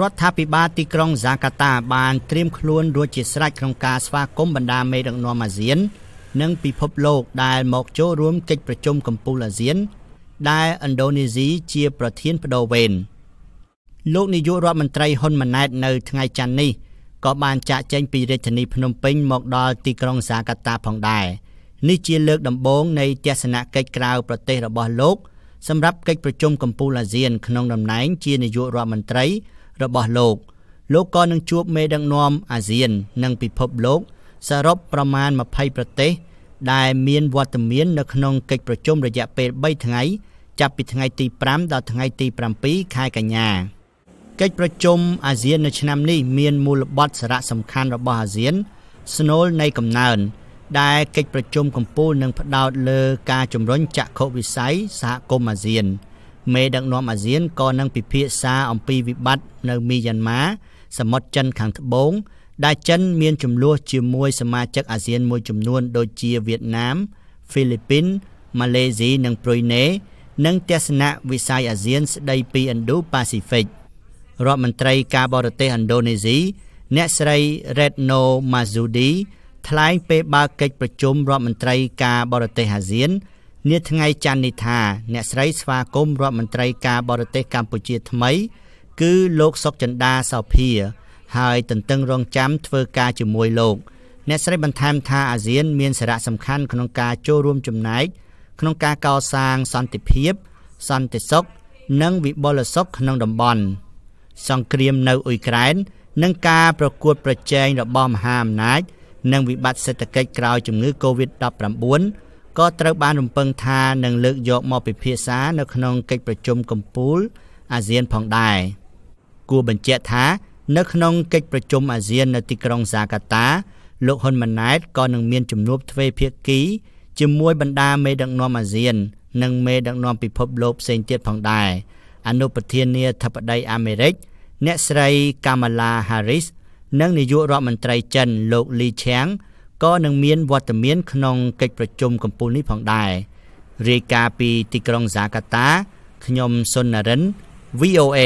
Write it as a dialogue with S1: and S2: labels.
S1: រដ្ឋាភិបាលទីក្រុងហ្សាកាតាបានត្រៀមខ្លួនរួចជាស្រេចក្នុងការស្វាគមន៍បណ្ដាមេដឹកនាំអាស៊ាន និងពិភពលោកដែលមកចូលរួមកិច្ចប្រជុំកំពូលអាស៊ាន ដែលឥណ្ឌូនេស៊ីជាប្រធានបដូវវេនលោកនាយករដ្ឋមន្ត្រីហ៊ុនម៉ាណែតនៅថ្ងៃច័ន្ទនេះក៏បានចាក់ចែងពីរាជធានីភ្នំពេញមកដល់ទីក្រុងហ្សាកាតាផងដែរនេះជាលើកដំបូងនៃទស្សនកិច្ចក្រៅប្រទេសរបស់លោកសម្រាប់កិច្ចប្រជុំកំពូលអាស៊ានក្នុងតំណែងជានាយករដ្ឋមន្ត្រី របស់លោក លោកក៏នឹងជួបមេដឹកនាំអាស៊ាន និងពិភពលោក សរុបប្រមាណ20ប្រទេស ដែលមានវត្តមាននៅក្នុងកិច្ចប្រជុំរយៈពេល3ថ្ងៃ ចាប់ពីថ្ងៃទី5ដល់ថ្ងៃទី7ខែកញ្ញាកិច្ចប្រជុំអាស៊ាននៅឆ្នាំនេះមានមូលបត់សារៈសំខាន់របស់អាស៊ាន ស្នូលនៃកំណើនដែលកិច្ចប្រជុំកំពូលនឹងផ្ដោតលើការជំរុញចក្ខុវិស័យសហគមន៍អាស៊ាន មេដឹកនាំអាស៊ានក៏នឹងពិភាក្សាអំពីវិបត្តិនៅមីយ៉ាន់ម៉ាសមុទ្រចិនខាងត្បូង ដែលចិនមានចំនួនជាមួយសមាជិកអាស៊ានមួយចំនួន ដូចជាវៀតណាមហ្វីលីពីនម៉ាឡេស៊ីនិងប្រុយណេនិងទស្សនវិស័យអាស៊ានស្ដីពី Indo-Pacific រដ្ឋមន្ត្រីការបរទេសឥណ្ឌូនេស៊ីអ្នកស្រី Retno Marsudi ថ្លែងពេលបើកកិច្ចប្រជុំរដ្ឋមន្ត្រីការបរទេសអាស៊ាន នាថ្ងៃច័ន្ទនេះថាអ្នកស្រីស្វាគមន៍រដ្ឋមន្ត្រីការបរទេសកម្ពុជាថ្មី គឺលោកសុកចិន្តាសោភា ហើយទន្ទឹងរង់ចាំធ្វើការជាមួយលោកអ្នកស្រីបន្ថែមថាអាស៊ាន មានសារៈសំខាន់ក្នុងការចូលរួមចំណែកក្នុងការកសាងសន្តិភាព សន្តិសុខនិងវិបុលសុខក្នុងតំបន់សង្គ្រាមនៅអ៊ុយក្រែននិងការប្រកួតប្រជែងរបស់មហាអំណាចនិងវិបត្តិសេដ្ឋកិច្ចក្រោយជំងឺ Covid-19 ក៏ត្រូវបានរំពឹងថានឹងលើកយកមកពិភាក្សានៅក្នុងកិច្ចប្រជុំកំពូលអាស៊ានផងដែរគួរបញ្ជាក់ថានៅក្នុងកិច្ចប្រជុំអាស៊ាននៅទីក្រុងហ្សាកាតាលោកហ៊ុនម៉ាណែតក៏នឹងមានជំនួបទ្វេភាគីជាមួយបណ្ដាមេដឹកនាំអាស៊ាន និងមេដឹកនាំពិភពលោកផ្សេងទៀតផងដែរអនុប្រធានាធិបតីអាមេរិកអ្នកស្រី Kamala Harris និងនាយករដ្ឋមន្ត្រីចិនលោក Li Qiang ក៏នឹងមានវត្តមានក្នុងកិច្ចប្រជុំកំពូលនេះផងដែររាយការណ៍ពីទីក្រុងហ្សាកាតាខ្ញុំសុននរិន VOA